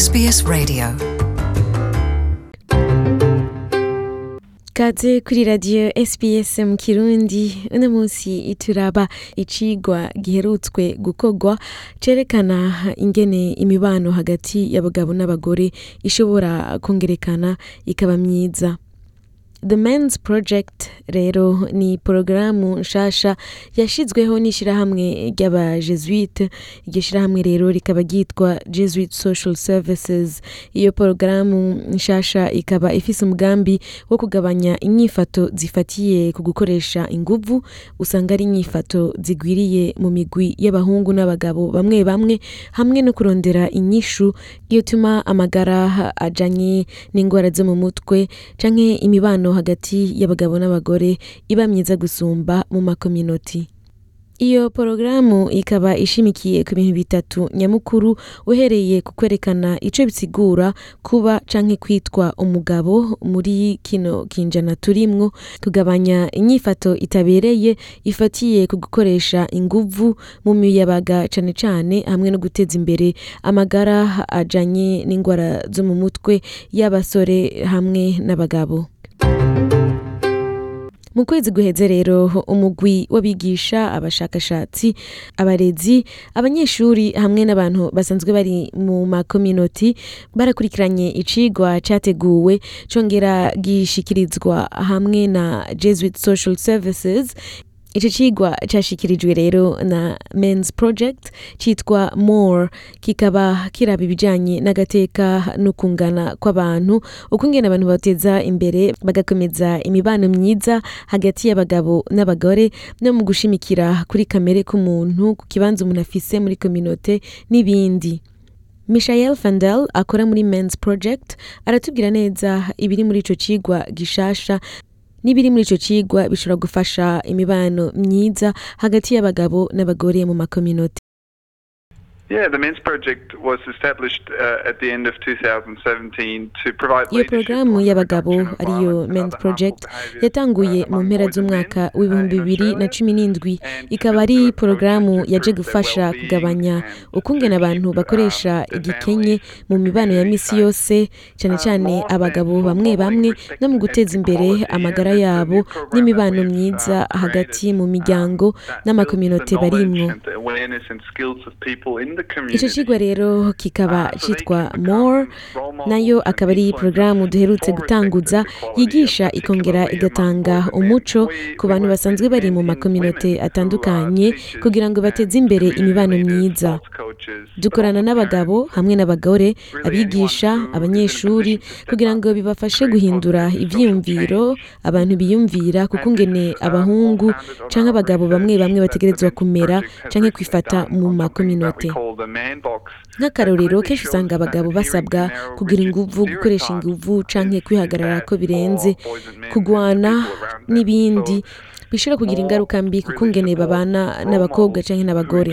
SBS Radio kaze kuri radiyo SPS mu kirundi uno munsi turaba icigwa giherutswe gukogwa, cerekana ingene imibano hagati y'abagabo n'abagore ishobora kongerekana ikaba myiza The Men's Project rero ni porogaramu nshasha yashyizweho n'ishyirahamwe ry'abajesuite iryo shyirahamwe rero rikaba ryitwa Jesuit Social Services iyo porogaramu nshasha ikaba ifise umugambi wo kugabanya inyifato zifatiye ku gukoresha inguvu usanga ari inyifato zigwiriye mu migwi y'abahungu n'abagabo bamwe bamwe hamwe no kurondera inyishu yotuma amagara ajanye n'ingwara zo mu mutwe canke imibano isano hagati y'abagabo n'abagore iba myiza gusumba mu makominoti iyo porogaramu ikaba ishimikiye ku bintu bitatu nyamukuru uhereye ku kwerekana icyo bisigura kuba canke kwitwa umugabo muri kino kinjana turimwo kugabanya inyifato itabereye ifatiye ku gukoresha inguvu mu miyabaga cane cane hamwe no guteza imbere amagara ajyanye n'indwara zo mu mutwe y'abasore hamwe n'abagabo mu kwezi guheze rero umugwi w'abigisha abashakashatsi abarezi abanyeshuri hamwe n'abantu basanzwe bari mu makominoti barakurikiranye icigwa cyateguwe congera gishikirizwa hamwe na Jesuit Social Services E icyo kigwa cyashyikirijwe rero na men's project cyitwa more kikaba kiraba ibijyanye n'agateka no kungana kw'abantu uko ingana abantu bateza imbere bagakomeza imibano e myiza hagati y'abagabo n'abagore no mu gushimikira kuri kamere k'umuntu ku kibanza umuntu afise muri kominote n'ibindi Michael Fandel akora muri men's project aratubwira neza ibiri muri icyo kigwa gishasha n'ibiri muri icyo kigwa bishobora gufasha imibano myiza hagati y'abagabo n'abagore mu makominote Yeah, the Men's Project was established uh, at the end of 2017 to provide Iyo porogaramu y'abagabo ariyo Men's Project yatanguye mu mpera z'umwaka uh, w'ibihumbi bibiri na cumi n'indwi ikaba ari porogaramu yaje gufasha kugabanya ukungena abantu bakoresha igikenye mu mibano ya misi yose cyane uh, cyane abagabo bamwe bamwe no mu guteza imbere amagara yabo n'imibano myiza hagati mu miryango n'amakominote barimwo icyo kigo rero kikaba ah, cyitwa more nayo akaba ari porogaramu duherutse gutanguza yigisha ikongera igatanga umuco ku bantu basanzwe bari mu makominote atandukanye kugira ngo bateze imbere imibano myiza dukorana n'abagabo hamwe n'abagore abigisha abanyeshuri kugira ngo bibafashe guhindura ibyiyumviro abantu biyumvira kuko ngene abahungu cyangwa abagabo bamwe bamwe bategerezwa kumera cyangwa kwifata mu makominote nk'akarorero kenshi usanga abagabo basabwa kugira ingufu gukoresha ingufu canke kwihagarara ko birenze kugwana n'ibindi bishobora kugira ingaruka mbi kuko ngene babana n'abakobwa canke n'abagore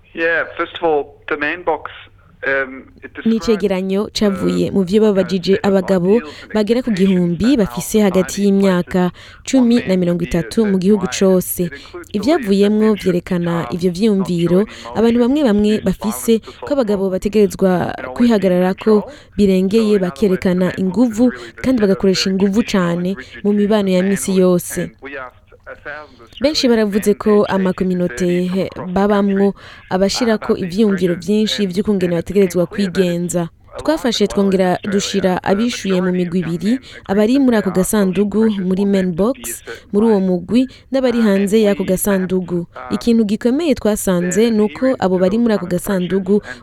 ni icyegeranyo cyavuye mu vyo babajije abagabo bagera ku gihumbi bafise hagati y'imyaka cumi na mirongo itatu mu gihugu cyose ibyavuyemo vyerekana ibyo byiyumviro abantu bamwe bamwe bafise ko abagabo bategerezwa kwihagarara ko birengeye bakerekana inguvu kandi bagakoresha inguvu cane mu mibano ya misi yose benshi baravuze ko amakominote babamwo abashira ko ivyiyumviro byinshi, vy'ukungene bategerezwa kwigenza twafashe twongera dushyira abishyuye mu migwi ibiri abari muri ako gasandugu muri meni bogisi muri uwo mugwi n'abari hanze y'ako gasandugu ikintu gikomeye twasanze ni uko abo bari muri ako gasandugu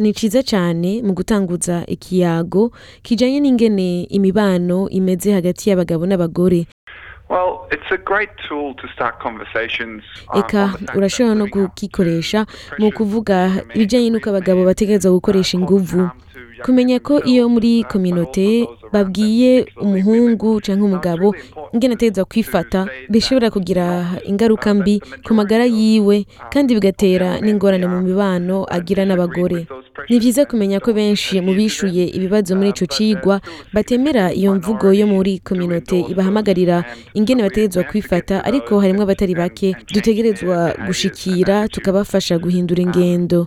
ni ciza cyane mu gutanguza ikiyago kijanye n'ingene imibano imeze hagati y'abagabo n'abagore Well, it's a great tool to start conversations. Uh, Eka urashobora no kugikoresha mu kuvuga ibijyanye n'uko abagabo bategereza gukoresha uh, inguvu kumenya ko iyo muri kominote babwiye umuhungu cyangwa umugabo ingene ateza kwifata bishobora kugira ingaruka mbi ku magara yiwe kandi bigatera n'ingorane mu mibano agira n'abagore ni byiza kumenya ko benshi mu bishuye ibibazo muri icyo cigwa batemera iyo mvugo yo muri kominote ibahamagarira ingene bategerezwa kwifata ariko harimo abatari bake dutegerezwa gushikira tukabafasha guhindura ingendo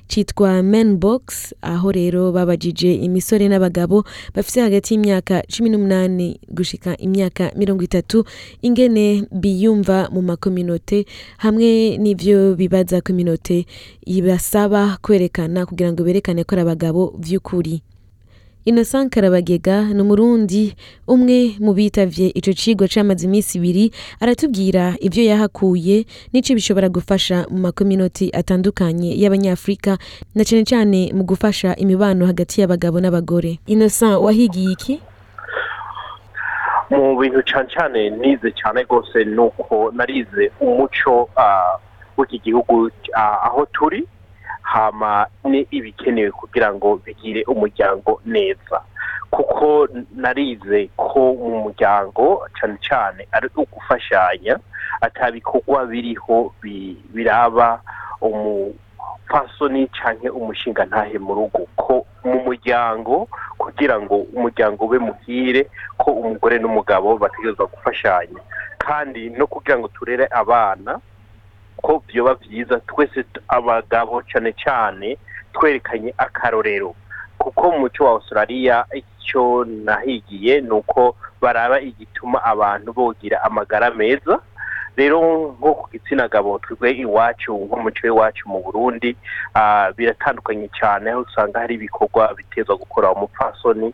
cyitwa Men Box aho rero babajije imisore n'abagabo bafite hagati y'imyaka cumi n'umunani gushika imyaka mirongo itatu ingene biyumva mu makominote hamwe n'ivyo bibaza kominote ibasaba kwerekana kugira ngo berekane ko ari abagabo by’ukuri. Innocent Karabagega ni umurundi umwe mu bitavye ico cigwa c'amaze imisi ibiri aratubwira ibyo yahakuye n'ico bishobora gufasha mu makominoti atandukanye y’Abanyafurika na cane cyane mu gufasha imibano hagati y'abagabo n'abagore. Innocent wahigiye iki? mu bintu cane cane nize cane rwose nuko narize umuco ah, w'iki gihugu ah, aho turi hama ni ibikenewe kugira ngo bigire umuryango neza kuko narize ko mu muryango cyane cyane ari ugufashanya atabikorwa biriho biraba umupfasoni cyangwa umushinga ntahe mu rugo ko mu muryango kugira ngo umuryango ube muhire ko umugore n'umugabo bategerezwa gufashanya kandi no kugira ngo turere abana ko byoba byiza twese abagabo cyane cyane twerekanye akarorero kuko mu muco wa Australia icyo nahigiye ni uko baraba igituma abantu bogira amagara meza rero nko ku gitsina gabo twebwe iwacu nk'umuco w'iwacu mu burundi ah, biratandukanye cyane aho usanga hari ibikorwa biteza gukora umupfasoni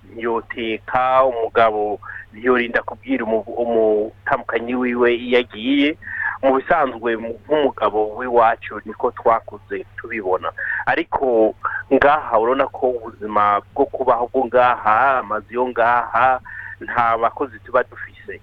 ntiyoteka umugabo ntiyorinda kubwira umutambukanyi wiwe iyo agiye mu bisanzwe nk'umugabo w'iwacu niko twakuze tubibona ariko ngaha urabona ko ubuzima bwo kubaho bwo ngaha amazu yo ngaha nta bakozi tuba dufise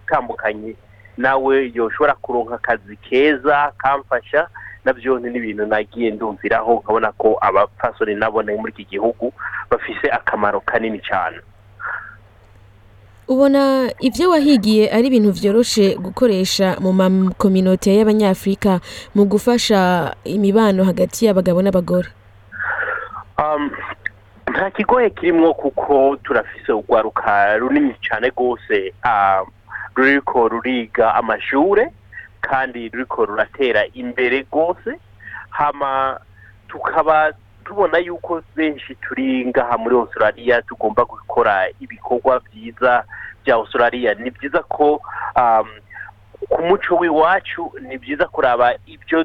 umutambukanye nawe yoshobora kuronka akazi keza kamfasha nabyo ni ibintu nagiye ndumviraho nkabona ko abapfasoni nabona muri iki gihugu bafise akamaro kanini cyane ubona ibyo wahigiye ari ibintu byoroshye gukoresha mu makominote y'abanyafurika mu gufasha imibano hagati y'abagabo n'abagore um, nta kigoye kirimo kuko turafise urwaruka runini cyane rwose um, ruriko ruriga amashuri kandi ruriko ruratera imbere rwose tukaba tubona yuko benshi turi ngaha muri australia tugomba gukora ibikorwa byiza bya australia ni byiza ko um, ku muco w'iwacu ni byiza kuraba ibyo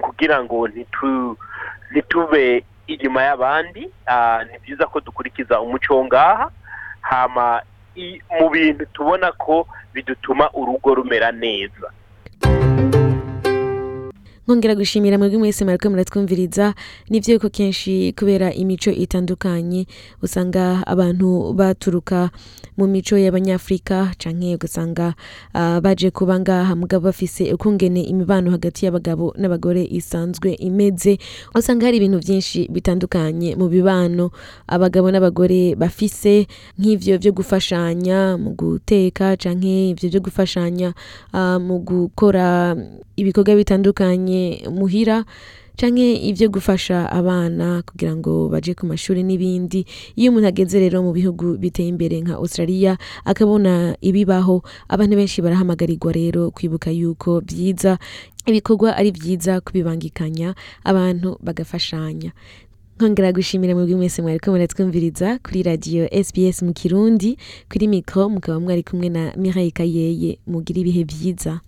kugira ngo ntitube inyuma y'abandi ah, ni byiza ko dukurikiza umuco wo ngaha hama mu bintu tubona ko bidutuma urugo rumera neza nkongera gushimira mwebwe mwese mwariko muratwumviriza nivyo yuko kenshi kubera imico itandukanye usanga abantu baturuka mu mico y'abanyafurika canke ugasanga ah, baje kuba ngaha mugabo bafise ukungene imibano hagati y'abagabo n'abagore isanzwe imeze usanga hari ibintu byinshi bitandukanye mu bibano abagabo n'abagore bafise nk’ibyo byo gufashanya mu guteka canke ibyo byo gufashanya ah, mu gukora ibikorwa bitandukanye muhira canke ivyo gufasha abana kugira ngo baje ku mashuri n'ibindi iyo umuntu ageze rero mu bihugu biteye imbere nka Australia akabona ibibaho abantu benshi barahamagarirwa rero kwibuka yuko byiza ibikorwa ari byiza kubibangikanya abantu bagafashanya nkongera gushimira mwebwe mwese mwariko muratwumviriza kuri radio SBS mu Kirundi kuri mikro mukaba mwari kumwe na Mireille Kayeye mugira ibihe byiza